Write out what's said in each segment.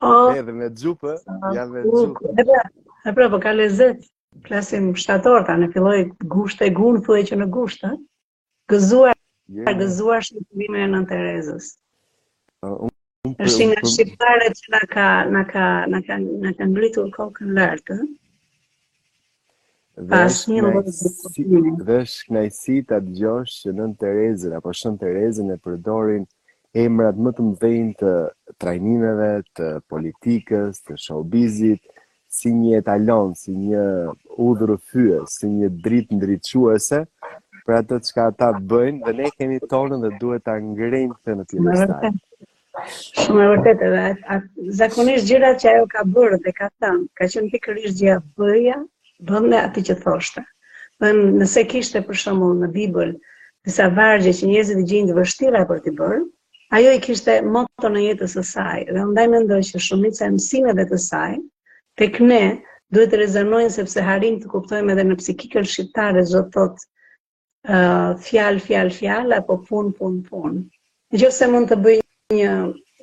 Oh. Edhe me xhupë, jam me xhupë. E pra, e pra, po ka lezet. Flasim shtator, tani filloi gusht e gunë, thuaj që në gusht, ha? Gëzuar, yeah. gëzuar shenjtërimin e Nënë Terezës. Uh, un, un, është nga shqiptarët që na ka, na ka, na ka, na ka ngritur kokën lartë, ha? Dhe është dhe është kënaqësi ta dëgjosh që Nënë Terezën apo Shën Terezën e përdorin emrat më të mëdhenj të trajnimeve, të politikës, të showbizit, si një etalon, si një udhërrëfyes, si një dritë ndriçuese për atë çka ata bëjnë dhe ne kemi tonën dhe duhet ta ngrejmë këtë në piedestal. Shumë e vërtetë edhe zakonisht gjërat që ajo ka bërë dhe ka thënë, ka qenë pikërisht gjëja bëja, bënte atë që thoshte. Dhe nëse kishte për shembull në Bibël disa vargje që njerëzit i gjejnë të vështira për t'i bërë, ajo i kishte moto e jetës së saj dhe ndaj mendoj që shumica e mësimeve të saj tek ne duhet të rezonojnë sepse arrijmë të kuptojmë edhe në psikikën shqiptare ç'do të thotë fjalë, fjalë, fjalë, apo punë, punë, punë. Në qoftë se mund të bëj një,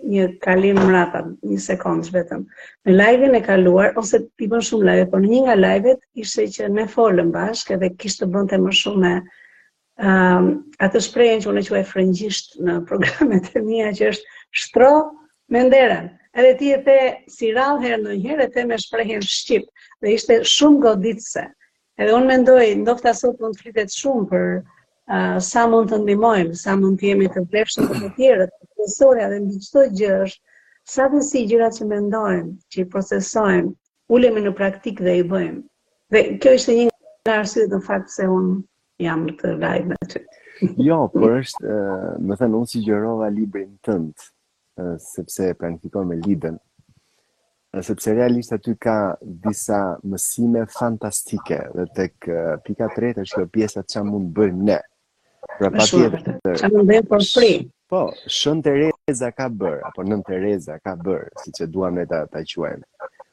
një kalim mrapa, një sekundë vetëm. Në live-in e kaluar, ose ti bën shumë live, por në një nga live-et ishte që ne folëm bashkë edhe kishte të bënte më shumë me um, atë shprehjen që unë e quaj frëngjisht në programet e mija që është shtro me nderen. Edhe ti e the si rrallëherë menjëherë, e the me shprehjen shqip. Dhe ishte shumë goditëse. Edhe unë mendoj, ndofta sot mund të flitet shumë për uh, sa mund të ndihmojmë, sa mund të jemi të vlefshëm për të tjerët. Kryesorja dhe mbi çdo gjë është sa dhe si gjërat që mendojmë, që i procesojmë, ulemi në praktikë dhe i bëjmë. Dhe kjo ishte një nga arsyet në fakt se unë jam në këtë live me ty. jo, por është, domethënë, unë sugjerova librin tënd, sepse e planifikoj me Lidën, sepse realisht aty ka disa mësime fantastike dhe tek pika e tretë është kjo pjesa çfarë mund të bëjmë ne. Pra patjetër. Çfarë mund të bëjmë për fri. Po, Shën Tereza ka bërë, apo Nënë Tereza ka bërë, siç duam ne ta, ta quajmë.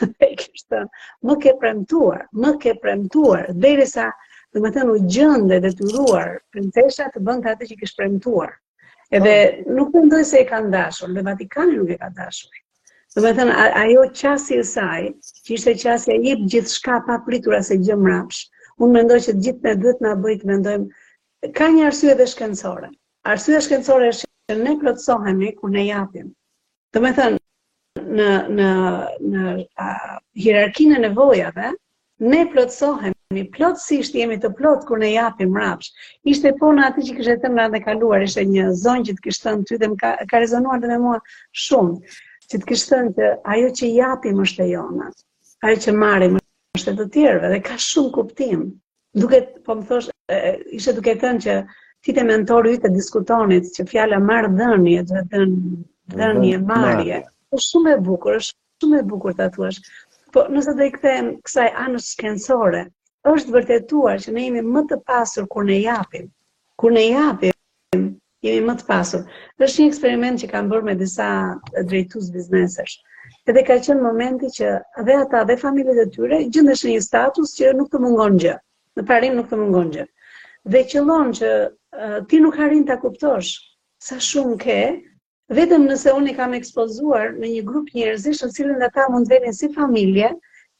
Dhe i kishte thënë, më ke premtuar, më ke premtuar, derisa, domethënë, u gjend e detyruar, princesha të bënte atë që kishte premtuar. Edhe po. nuk mendoj se e kanë dashur, dhe Vatikani nuk e ka dashur. Domethënë, ajo qasje e saj, që ishte qasje jep gjithçka pa pritur asgjë mbrapsht, unë mendoj që të gjithëve duhet të na bëjë të mendojmë, ka një arsye dhe shkencore. Arsyeja shkencore është që ne plotësohemi kur ne japim. Domethënë, në, në, në uh, hierarkinë e nevojave, ne plotësohemi, plotësisht jemi të plotë kur ne japim mbrapsht. Ishte po në atë që kishe thënë radhën e kaluar, ishte një zonjë që të kishte thënë ty dhe më ka, ka rezonuar dhe me mua shumë, që të kishte thënë që ajo që japim është e jona, ajo që marrim është e të tjerëve dhe ka shumë kuptim. Duket, po më thosh, ishte duke thënë që ti te mentori yt e diskutonit që fjala marrëdhënie do të thotë dhënie, marrje. Është shumë e bukur, është shumë e bukur ta thuash. Po nëse do i kthehem kësaj anës shkencore, është vërtetuar që ne jemi më të pasur kur ne japim. Kur ne japim, Jemi më të pasur. Është një eksperiment që kam bërë me disa drejtues biznesesh. Edhe ka qenë momenti që dhe ata dhe familjet e tyre gjendeshin në një status që nuk të mungon gjë. Në parim nuk të mungon gjë. Dhe qëllon që uh, ti nuk arrin ta kuptosh sa shumë ke, vetëm nëse unë i kam ekspozuar në një grup njerëzish, në të cilin ata mund të vinin si familje,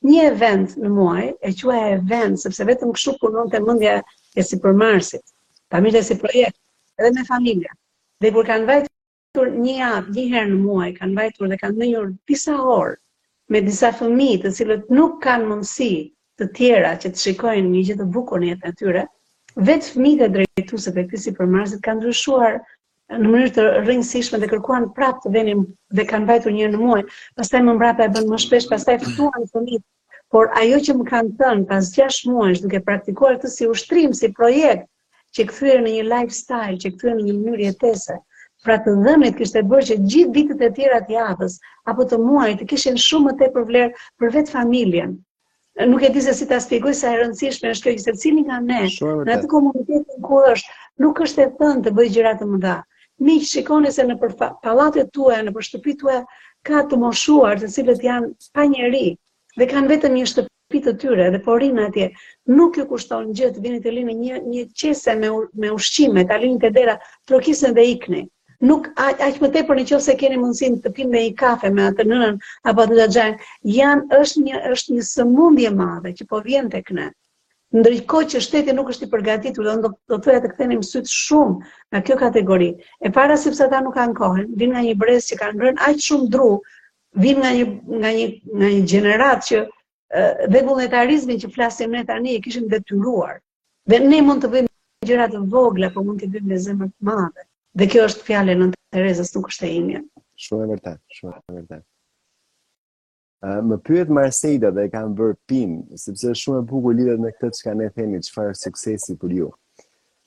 një event në muaj, e quaj event, sepse vetëm kështu punon mendja e sipërmarrësit. familje si projekt, edhe me familje. Dhe kur kanë vajtur një javë, një herë në muaj, kanë vajtur dhe kanë ndënjur disa orë me disa fëmijë të cilët nuk kanë mundësi të tjera që të shikojnë një gjë të bukur në jetën e tyre, vetë fëmijët e drejtuesve, e këtij sipërmarrësit kanë ndryshuar në mënyrë të rrënjësishme dhe kërkuan prapë të venin dhe kanë vajtur një në muaj, pastaj më mbrapa e bënë më shpesh, pastaj ftuan fëmijë Por ajo që më kanë thënë pas gjashtë muajsh duke praktikuar këtë si ushtrim, si projekt, qe kthyer në një lifestyle, qe kthyer në një mënyrë jetese. Pra të dhënit kishte bërë që gjithë ditët e tjera të javës apo të muajit të kishin shumë më tepër vlerë për vetë familjen. Nuk e di se si ta shpjegoj sa e rëndësishme është kjo që secili nga ne në atë komunitet ku është, nuk është e thënë të bëjë gjëra të mëdha. Miq, shikoni se nëpër pallatet tuaja, nëpër shtëpitë tuaja ka të moshuar, të cilët janë pa njeri dhe kanë vetëm një shtëpi të tyre dhe po rrinë atje. Nuk ju kushton gjë të vini të lini një një qese me me ushqime, ta lini te dera, trokisni dhe ikni. Nuk aq më tepër në qoftë se keni mundësinë të pini një kafe me atë nënën apo atë xhaxhain, është një është një sëmundje e madhe që po vjen tek ne. Ndërkohë që shteti nuk është i përgatitur, do të doja të kthenim sytë shumë nga kjo kategori. E para sepse ata nuk kanë kohën, vijnë nga një brez që kanë ngrënë aq shumë dru, vijnë nga një nga një nga një gjeneratë që dhe vullnetarizmin që flasim ne tani e kishin të detyruar. Dhe ne mund të bëjmë gjëra të vogla, por mund t'i bëjmë me zemër të madhe. Dhe kjo është fjalë e Nënë Terezës, nuk është e imja. Shumë e vërtetë, shumë e vërtetë. Më pyet Marsejda dhe e kam bërë pin, sepse është shumë e bukur lidhet me këtë çka ne themi, çfarë është suksesi për ju.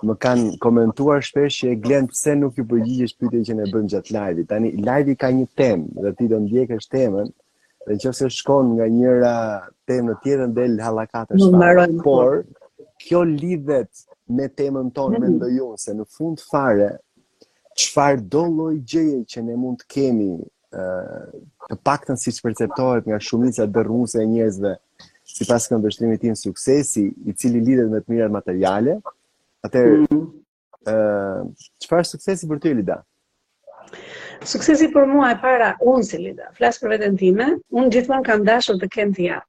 Më kanë komentuar shpesh që Eglen pse nuk u përgjigjesh pyetjeve që ne bëjmë gjatë live-it. Tani live-i ka një temë dhe ti do ndjekësh temën. Dhe nëse shkon nga njëra temë në tjetrën del hallakatesh fare. Por kjo lidhet me temën tonë, mm. mendoj unë se në fund fare çfarëdo lloj gjëje që ne mund të kemi të paktën siç perceptohet nga shumica dërrmuese e njerëzve, sipas këndvështrimit tim, suksesi, i cili lidhet me të mirat materiale, atëherë ë mm. uh, çfarë është suksesi për ty Lida? Suksesi për mua e para unë si Lida, flas për veten time, unë gjithmonë kam dashur të kem të jap.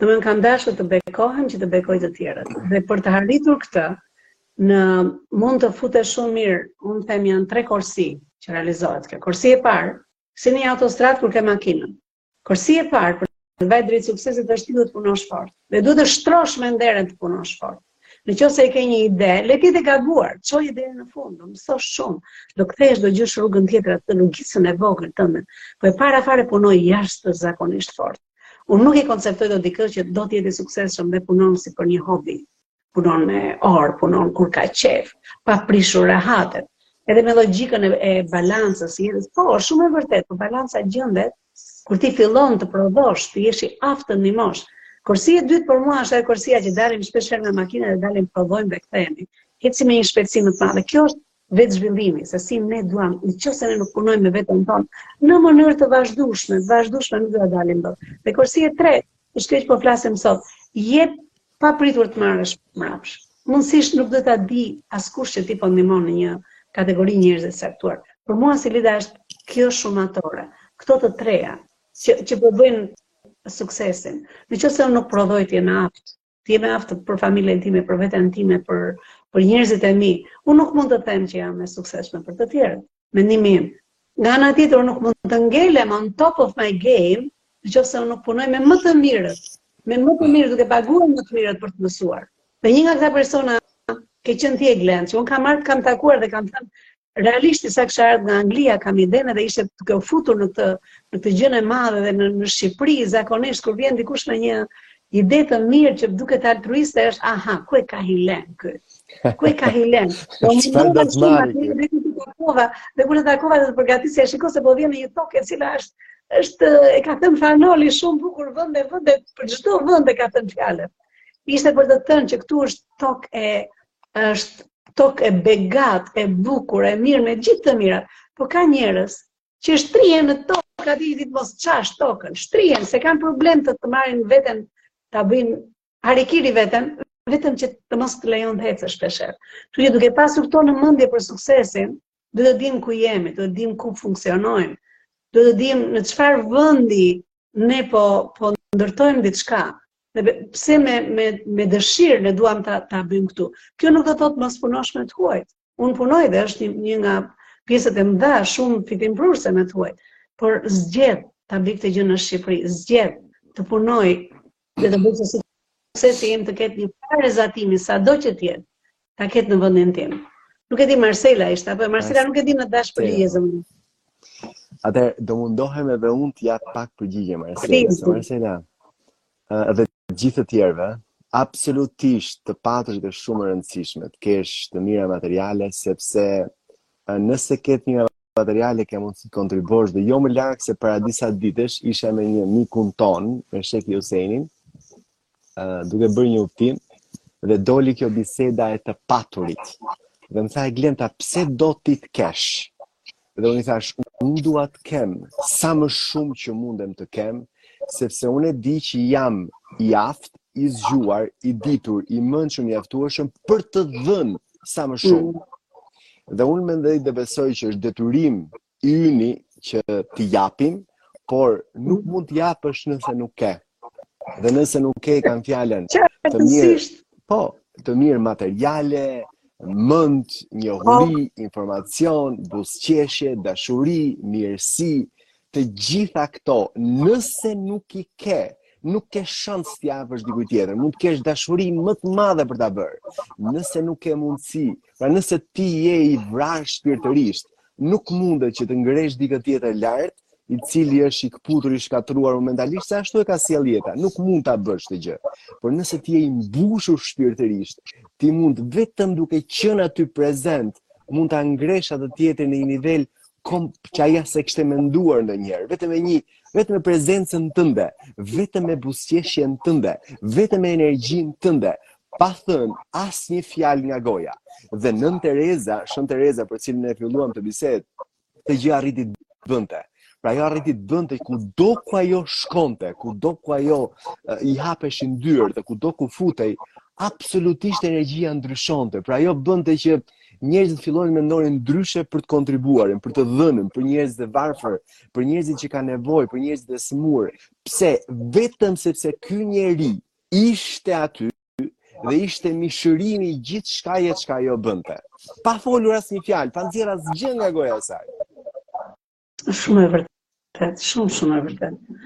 Domethënë kam dashur të bekohem që të bekoj të tjerët. Dhe për të arritur këtë, në mund të futem shumë mirë, unë them janë tre korsi që realizohet kjo. Korsi e parë, si një autostradë kur ke makinën. Korsi e parë për të vajtur drejt suksesit është ti duhet të punosh fort. Dhe duhet të shtrosh menderen të punosh fort. Në qoftë se e ke një ide, le të jetë e gabuar, çoje deri në fund, do mësosh shumë, do kthehesh do gjesh rrugën tjetër atë rrugicën e vogël tënde, po e para fare puno jashtëzakonisht fort. Unë nuk e konceptoj dot dikë që do të jetë i suksesshëm dhe punon si për një hobi. Punon me orë, punon kur ka qef, pa prishur rehatinë. Edhe me logjikën e, e balancës së jetës, po, është shumë e vërtetë, por balanca gjendet kur ti fillon të prodhosh, të jesh i aftë të ndihmosh. Korsia e dytë për mua është ajo korsia që dalim shpesh herë me makinë dhe dalim provojmë dhe kthehemi. Ecim me një shpejtësi më të madhe. Kjo është vetëzhvillimi, se si ne duam, në qoftë se ne nuk punojmë me veten tonë, në mënyrë të vazhdueshme, të vazhdueshme nuk do dalim dot. Dhe korsia e tretë është kjo që po flasim sot, jep pa pritur të marrësh mbrapsht. Mundësisht nuk do ta dijë askush që ti po ndihmon një kategori njerëzve të caktuar. Për mua si Lida është kjo shumatore, këto të trija, që, që po bëjnë suksesin. Në qoftë se unë nuk prodhoj të jem e aftë, Të jem e aftë për familjen time, për veten time, për për njerëzit e mi. Unë nuk mund të them që jam e suksesshme për të tjerët. Mendimi im. Nga ana tjetër unë nuk mund të ngelem on top of my game, në qoftë se unë nuk punoj me më të mirët, me më të mirët duke paguar më të mirët për të mësuar. Dhe një nga këta persona ke qenë ti Eglen, që unë kam marrë, kam takuar dhe kam thënë, Realisht ti sa kishe ardhur nga Anglia, kam idenë dhe ishe duke u futur në këtë në këtë gjënë e madhe dhe në në Shqipëri zakonisht kur vjen dikush me një ide të mirë që duket altruiste është aha, ku e ka hilen ky? Ku e ka hilen? Po më duhet të shkojmë aty të takova, dhe kur të takova të përgatisja, shiko se po vjen në një tokë e cila është është e ka thënë Fan Noli shumë bukur vende vende për çdo vend e ka thënë fjalën. Ishte për të thënë që këtu është tokë e Është tokë e begatë, e bukur, e mirë me gjithë të mirat, por ka njerëz që shtrihen në tokë, aty që ti të mos e çash tokën, shtrihen se s'kanë problem të të marrin veten ta bëjnë harikiri veten, vetëm që të mos të lejon të ecësh shpeshherë. Kështu që duke pasur këto në mendje për suksesin, Duhet të dimë ku jemi, duhet të dimë ku funksionojmë, duhet të dimë në çfarë vendi ne po po ndërtojmë diçka. Dhe pse me me me dëshirë ne duam ta ta bëjmë këtu. Kjo nuk do të thotë mos punosh me të huajt. Un punoj dhe është një, një nga pjesët e mëdha shumë fitimprurëse me të huajt. Por zgjedh ta bëj këtë gjë në Shqipëri, zgjedh të punoj Dhe të bëj që suksesi im të ketë një farë rrezatimi, sado që të jetë, ta ketë në vendin tim. Nuk e di Marcela ishte, apo e Marcela nuk e di në dash për Jezën. Atë, do mundohem edhe unë të jap pak përgjigje, Marcela. Se Marcela, dhe gjithë të tjerëve, absolutisht të paturit është shumë e rëndësishme, të kesh të mira materiale, sepse Nëse ke të mira materiale ke mundësi të kontribuosh dhe jo më larg se para disa ditësh isha me një mikun tonë, me Shekli Husejnin, duke bërë një udhëtim dhe doli kjo biseda e të paturit. Dhe më tha Eglent, pse do ti të kesh? Dhe unë i thashë, unë dua të kem sa më shumë që mundem të kem, sepse unë e di që jam i aftë, i zgjuar, i ditur, i mendshëm, i aftueshëm për të dhënë sa më shumë. Mm Dhe unë mendoj dhe besoj që është detyrim i yni që të japim, por nuk mhm. mund të japësh nëse nuk ke. Dhe nëse nuk ke kam fjalën të mirë, po, të mirë materiale, mend, njohuri, informacion, buzëqeshje, dashuri, mirësi, Të gjitha këto, nëse nuk i ke, nuk ke shans t'ia japësh dikujt tjetër. Mund të kesh dashuri më të madhe për ta bërë. Nëse nuk ke mundësi, pra nëse ti je i vrarë shpirtërisht, nuk mundet që të ngresh dikë tjetër lart, i cili është i këputur i shkatërruar momentalisht, se ashtu e ka sjellë jeta, nuk mund ta bësh këtë gjë. Por nëse ti je i mbushur shpirtërisht, ti mund vetëm duke qenë aty prezent, mund ta ngresh atë tjetrin në një nivel kom që ai as e kishte menduar ndonjëherë, vetëm me një, vetëm me prezencën tënde, vetëm me buzëqeshjen tënde, vetëm me energjinë tënde, pa thënë asnjë fjalë nga goja. Dhe Nënë Tereza, Shën Tereza për të cilën e filluam këtë bisedë, këtë gjë arriti të bënte. Pra ajo arriti të bënte kudo ku ajo shkonte, kudo ku ajo i hapeshin dyert dhe kudo ku futej, absolutisht energjia ndryshonte. Pra ajo bënte që njerëzit fillojnë të mendojnë ndryshe për të kontribuarin, për të dhënën, për njerëzit e varfër, për njerëzit që kanë nevojë, për njerëzit e sëmurë. Pse vetëm sepse ky njeri ishte aty dhe ishte mishërimi i gjithçkaje çka ajo bënte. Pa folur asnjë fjalë, pa nxjerr asgjë nga goja e saj. Shumë e vërtet, shumë shumë e vërtet.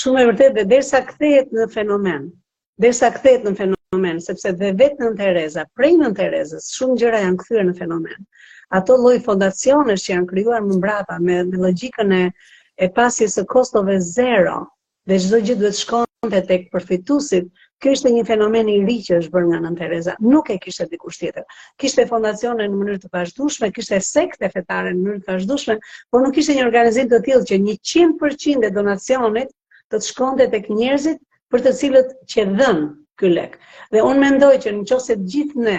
Shumë e vërtet dhe derisa kthehet në fenomen. Derisa kthehet në fenomen, sepse dhe vetë Nën Tereza, prej Nën Terezës, shumë gjëra janë kthyer në fenomen. Ato lloj fondacionesh që janë krijuar më mbrapa me, me logjikën e e pasjes së kostove zero, Dhe çdo gjë duhet shkonte tek përfituesit. Kjo ishte një fenomen i ri që është bërë nga Nënë Tereza. Nuk e kishte dikush tjetër. Kishte fondacione në mënyrë të vazhdueshme, kishte sekte fetare në mënyrë të vazhdueshme, por nuk kishte një organizim të tillë që 100% e donacionit të të shkonte tek njerëzit për të cilët qe dhënë ky lek. Dhe unë mendoj që në qoftë se të gjithë ne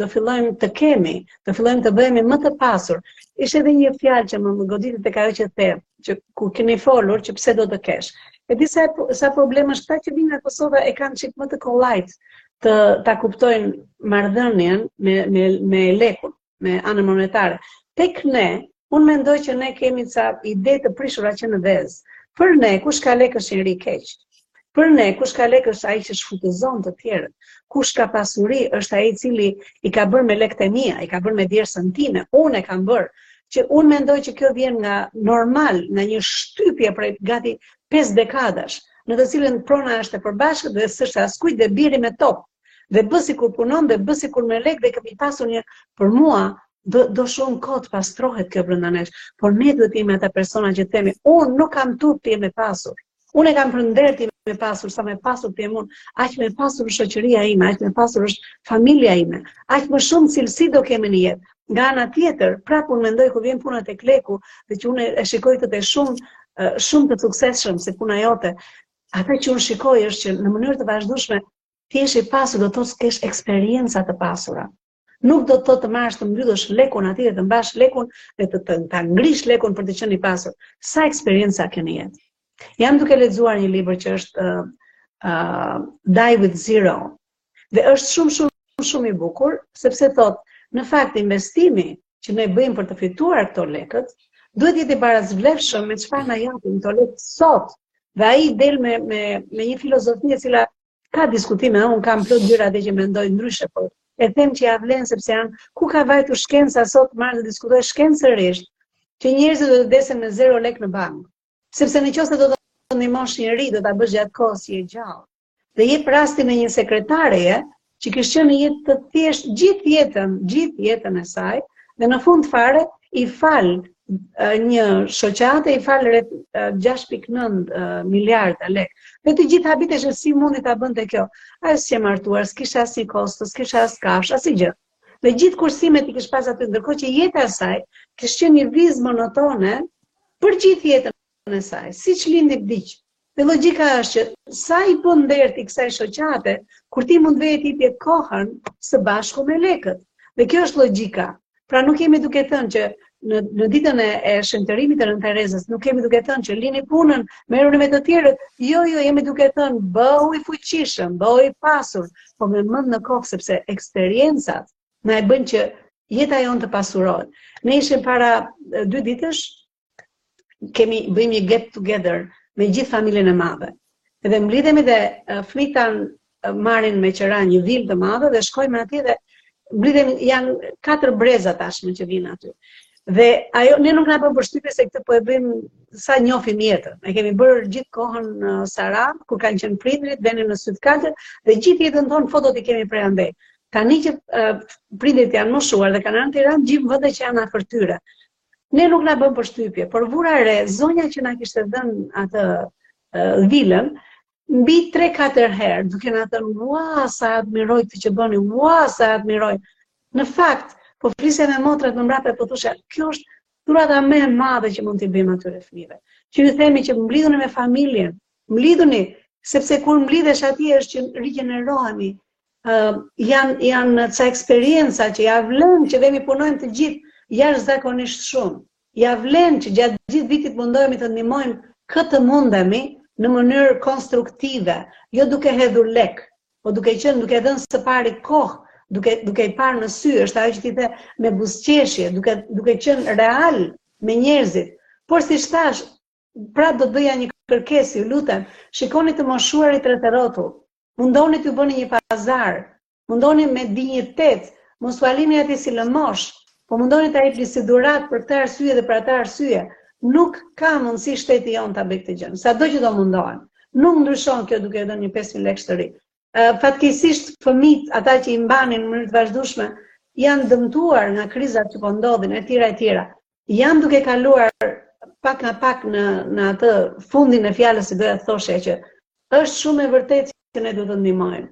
do fillojmë të kemi, do fillojmë të bëhemi më të pasur. Ishte edhe një fjalë që më më goditi tek ajo që the, që ku keni folur që pse do të kesh. E di sa sa problem është, ata që vinë nga Kosova e kanë çik më të kollajt të ta kuptojnë marrëdhënien me me me lekun, me anën monetare. Tek ne, Unë mendoj që ne kemi ca ide të prishura që në vezë. Për ne, kush ka lekë është njeri i keq. Për ne, kush ka lekë është ai që shfrytëzon të tjerët. Kush ka pasuri është ai i cili i ka bërë me lekët e mia, i ka bërë me djersën time, unë e kam bërë që unë mendoj që kjo vjen nga normal, nga një shtypje prej gati 5 dekadash, në të cilën prona është e përbashkët dhe s'është askujt dhe bjeri me top, dhe bë sikur punon dhe bë sikur merr lek dhe kemi pasur një për mua, do do shumë kohë të pastrohet kjo brenda nesh, por ne duhet të jemi ata persona që themi, unë nuk kam turp të jem e pasur. Unë kam për nder të jem e pasur, sa më e pasur të jem unë, aq më e pasur është shoqëria ime, aq më e pasur është familja ime, aq më shumë cilësi do kemi në jetë. Nga ana tjetër, prapë unë mendoj kur vjen puna tek leku, dhe që unë e shikoj te të shumë shumë të suksesshëm si puna jote. Atë që unë shikoj është që në mënyrë të vazhdueshme të jesh i pasur do të thotë kesh eksperienca të pasura. Nuk do të thotë të marrësh të mbyllësh lekun aty dhe të mbash lekun dhe të të ta ngrish lekun për të qenë i pasur. Sa eksperienca ke në jetë? Jam duke lexuar një libër që është uh, uh, Die with Zero dhe është shumë shumë shumë i bukur sepse thot në fakt investimi që ne bëjmë për të fituar këto lekët duhet jetë i barazvlefshëm me çfarë na japin këto lekë sot dhe ai del me me me një filozofi e cila Ka diskutime, unë kam plot gjëra dhe që mendoj ndryshe, por e them që ja vlen sepse janë ku ka vajtur shkenca sot merr e diskuton shkencërisht që njerëzit do të vdesin me zero lek në bankë. Sepse në qoftë se do të ndihmosh njeri, do ta bësh gjatë kohës që je gjallë. Dhe jep rastin e një sekretareje që kish qenë në jetë të thjeshtë gjithë jetën, gjithë jetën e saj, dhe në fund fare i fal një shoqate i fal rreth 6.9 miliarda lek. Dhe të gjithë habiteshin si mundi ta bënte kjo. As qe martuar, s'kishte asnjë kosto, s'kishte as kafshë, asnjë gjë. Dhe gjithë kursimet i kish pas aty, ndërkohë që jeta e saj, kish qenë një vizë monotone për gjithë jetën e saj. Siç lindi, vdiq, Dhe logjika është që sa i bën nder ti kësaj shoqate, kur ti mund të veje t'i jepje kohën së bashku me lekët. Dhe kjo është logjika. Pra nuk jemi duke thënë që në, në ditën e, e shenjtërimit të Nënë Terezës, nuk jemi duke thënë që lini punën, merruni me të tjerët. Jo, jo, jemi duke thënë bëhu i fuqishëm, bëhu i pasur, po me mend në kokë sepse eksperiencat na e bëjnë që jeta jonë të pasurohet. Ne ishim para dy ditësh kemi bëjmë një get together me gjithë familjen e madhe. Dhe mblidhemi dhe uh, fëmijët tanë uh, marrin me qera një vilë të madhe dhe shkojmë aty dhe mblidhemi janë katër breza tashmë që vijnë aty. Dhe ajo ne nuk na bën përshtypje se këtë po e bëjmë sa njohim jetën. E kemi bërë gjithë kohën në Sarandë, ku kanë qenë prindërit, vënë në Syt Kaltër dhe gjithë jetën tonë fotot i kemi prej andej. Tani që uh, prindërit janë moshuar dhe kanë ardhur në Tiranë, gjejmë vende që janë afër tyre. Ne nuk na bën përshtypje, por vura re, zonja që na kishte dhënë atë vilën, mbi 3-4 herë, duke na thënë, ua, sa e admiroj këtë që bëni, ua, sa e admiroj. Në fakt, po flisja me motrat më mbrapa, po thosha, kjo është dhurata më e madhe që mund t'u bëjmë atyre fëmijëve. Që ju themi që mblidhuni me familjen, mblidhuni, sepse kur mblidhesh aty është që rigjenerohemi, Janë janë ca eksperienca që ja vlen që vemi punojmë të gjithë jashtëzakonisht shumë. Ja vlen që gjatë gjithë vitit mundohemi të ndihmojmë kë të mundemi në mënyrë konstruktive, jo duke hedhur lek, po duke qenë duke dhënë së pari kohë, duke duke i parë në sy, është ajo që ti the me buzëqeshje, duke duke qenë real me njerëzit. Por siç thashë, pra do të bëja një kërkesë, ju lutem, shikoni të moshuarit rreth e rrotull, Mundoni t'ju bëni një pazar, mundoni me dinjitet, mos ua lini atje si lëmosh, po mundoni t'ua jepni si dhuratë për këtë arsye dhe për atë arsye. Nuk ka mundësi shteti jonë ta bëjë këtë gjë, sado që do mundohen. Nuk ndryshon kjo duke u dhënë një pesë mijë lekësh të ri. Fatkeqësisht fëmijët, ata që i mbanin në mënyrë të vazhdueshme, janë dëmtuar nga krizat që po ndodhin etj etj. Jam duke kaluar pak nga pak në, në atë fundin e fjalës që doja të thosha që është shumë e vërtetë që ne duhet të ndihmojmë,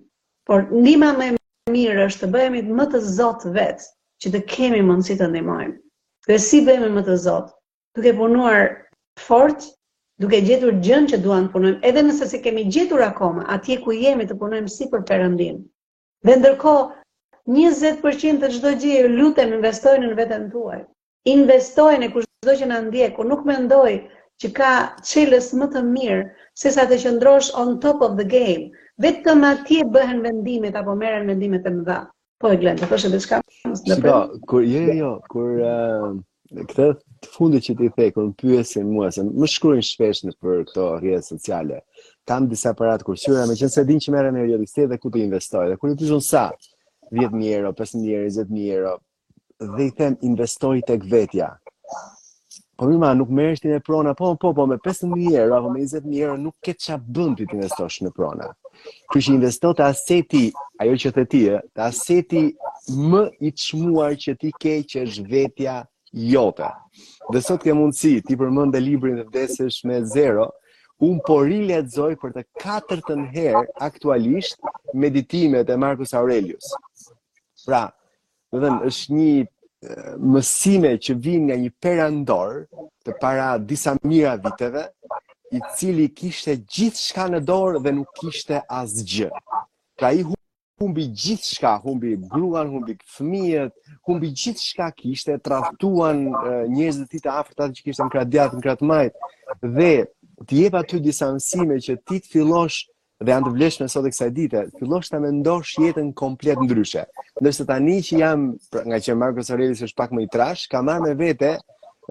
por ndihma më e mirë është të bëhemi më të zot vetë, që të kemi mundësi të ndihmojmë. Dhe si bëhemi më të zot? Duke punuar fort, duke gjetur gjënë që duam të punojmë, edhe nëse s'e kemi gjetur akoma, atje ku jemi të punojmë si për Perëndinë. Dhe ndërkohë, njëzet për qind të çdo gjëje, ju lutem, investojeni në veten tuaj. Investojeni kushdo që na ndjek, unë nuk mendoj që ka çelës më të mirë sesa të qëndrosh on top of the game. Vetëm atje bëhen vendimet apo merren vendimet e mëdha. Po Eglen, të thoshe diçka? Si do, kur jo jo, jo kur uh, Këtë të fundit që ti the, kur më pyesin mua se më shkruajnë shpesh nëpër këto rrjete sociale. Kam disa para të kursyra, meqenëse e dinë që merrem me real estate dhe ku të investoj. Dhe kur i pyes unë sa, 10.000 euro, 15.000 euro, 20.000 euro, dhe i them investoji tek vetja. Po mirë ma, nuk merresh ti me prona, po po po me 15.000 euro apo me 20.000 euro nuk ke ça bën ti të investosh në prona. Kështu që investo te aseti, ajo që the ti, te aseti më i çmuar që ti ke që është vetja jote. Dhe sot ke mundësi, ti përmende librin Të vdesësh me zero, unë po rilexoj për të katërtën herë aktualisht meditimet e Marcus Aurelius. Pra, Do të thënë është një mësime që vijnë nga një perandor i para disa mijëra viteve, i cili kishte gjithçka në dorë dhe nuk kishte asgjë. Pra i humbi gjithçka, humbi gruan, humbi fëmijët, humbi gjithçka kishte, tradhtuan njerëzit e tij të afërt atë që kishte në krah të djathtë, në krah të majtë dhe të jep aty disa mësime që ti të fillosh dhe janë të vlefshme sot e kësaj dite, fillosh ta mendosh jetën komplet ndryshe. Ndërsa tani që jam pra, ngaqë Marcus Aurelius është pak më i trashë, kam marrë me vete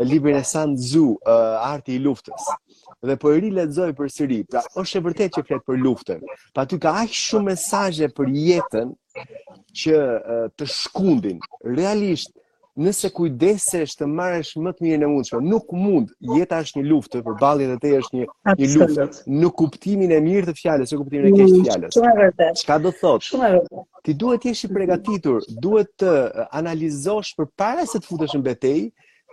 librin e Sun Tzu, uh, Arti i luftës. Dhe po e rilexoj përsëri. Pra, është e vërtetë që flet për luftën. Po aty ka aq shumë mesazhe për jetën që uh, të shkundin. Realisht Nëse kujdesesh të marrësh më të mirën e mundshme, nuk mund, jeta është një luftë, përballje dhe te është një një luftë në kuptimin e mirë të fjalës, jo në kuptimin e keq të fjalës. Shumë e vërtetë. Çka do thotë? Shumë e vërtetë. Ti duhet të jesh i përgatitur, duhet të analizosh përpara se të futesh në betejë,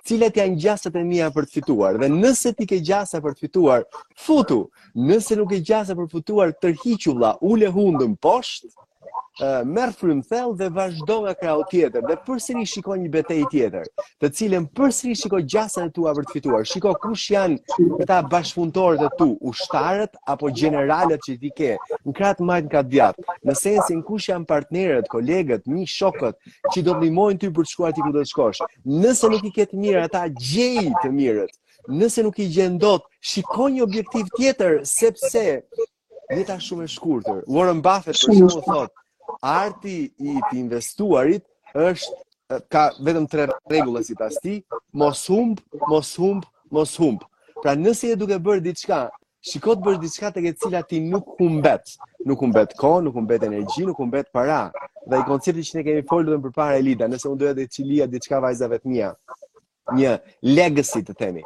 cilat janë gjasat e mia për të fituar dhe nëse ti ke gjasa për të fituar, futu. Nëse nuk ke gjasa për të fituar, tërhiqu vlla, ule hundën poshtë. merr frymë thellë dhe vazhdo nga krahu tjetër dhe përsëri shiko një betejë tjetër, të cilën përsëri shiko gjasat e tua për të fituar. Shiko kush janë këta bashkëpunëtorët e tu, ushtarët apo gjeneralët që ti ke, në krah të majtë në krah të djathtë, në sensin kush janë partnerët, kolegët, mi shokët që do të ndihmojnë ty për të shkuar ti ku do të shkosh. Nëse nuk i ke të mirë ata, gjej të mirët. Nëse nuk i gjen dot, shiko një objektiv tjetër sepse Jeta është shumë e shkurtër. Warren Buffett për shembull thotë, arti i të investuarit është ka vetëm tre rregulla sipas tij, mos humb, mos humb, mos humb. Pra nëse je duke bërë diçka, shiko të bësh diçka tek e cila ti nuk humbet. Nuk humbet kohë, nuk humbet energji, nuk humbet para. Dhe i koncepti që ne kemi folur më përpara Elida, nëse unë doja t'i lija diçka vajzave të mia, një legacy të themi,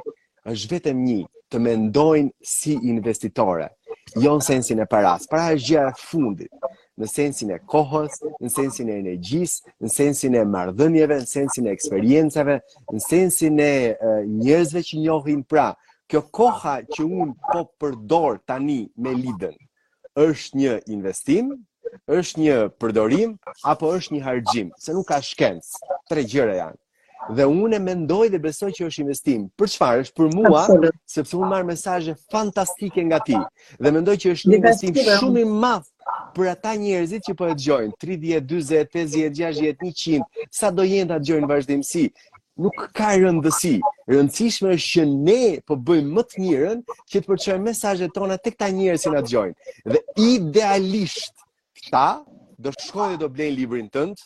është vetëm një të mendojnë si investitore, jo në sensin e paras, paraja është gjëja e fundit, në sensin e kohës, në sensin e energjisë, në sensin e marrëdhënieve, në sensin e eksperiencave, në sensin e njerëzve që njohin pra, kjo koha që unë po përdor tani me Elidën është një investim, është një përdorim apo është një harxhim, se nuk ka shkencë, tre gjëra janë. Dhe unë e mendoj dhe besoj që është investim. Për çfarë? Është për mua, Absolut. sepse unë marr mesazhe fantastike nga ti dhe mendoj që është një investim shumë i madh për ata njerëzit që po e dëgjojnë 30, 40, 50, 60, 100, sa do jenë ta dëgjojnë vazhdimësi. Nuk ka rëndësi. Rëndësishme është që ne po bëjmë më të mirën që të përçojmë mesazhet tona te këta njerëzit që na dëgjojnë. Dhe idealisht Këta do shkojnë dhe do blejnë librin tënd,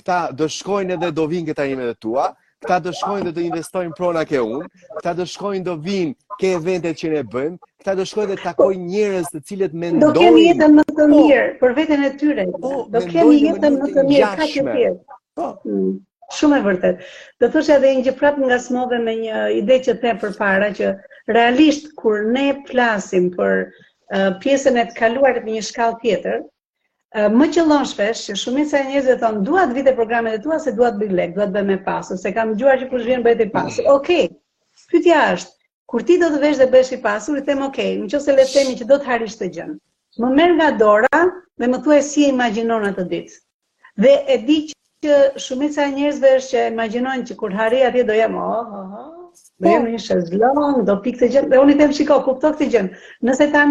këta do shkojnë edhe do vinë ke trajnimet e tua, këta do shkojnë dhe do investojnë prona ke unë, këta do shkojnë do vinë ke eventet që ne bëjmë, këta do shkojnë dhe takojnë njerëz të cilët mendojnë... Do kenë jetën më të po. mirë, për vetën e tyre, po, do kenë jetën më të mirë, kaq të tjerë. Po. Mm. Shumë e vërtetë. Do thosha edhe një gjë prapë ngacmove me një ide që the përpara që realisht kur ne flasim për uh, pjesën e të kaluarit në një shkallë tjetër, uh, më qëllon shpesh që shumica e njerëzve thonë dua të vij te programet e tua se dua të bëj lek, dua të bëhem e pasur, se kam dëgjuar që kush vjen bëhet i pasur. Mm. Okej. Okay. Pyetja është, Kur ti do të vesh të bëhesh i pasur, i them ok, në qoftë se le të themi që do të arrish këtë gjë. Më merr nga dora dhe më thuaj si e imagjinon atë ditë. Dhe e di që shumica e njerëzve është që imagjinojnë që kur arrij atje do jam oh, oh, oh, do jam në një shezlong, do pi këtë gjë. Dhe unë i them shiko, kupto këtë gjë. Nëse tani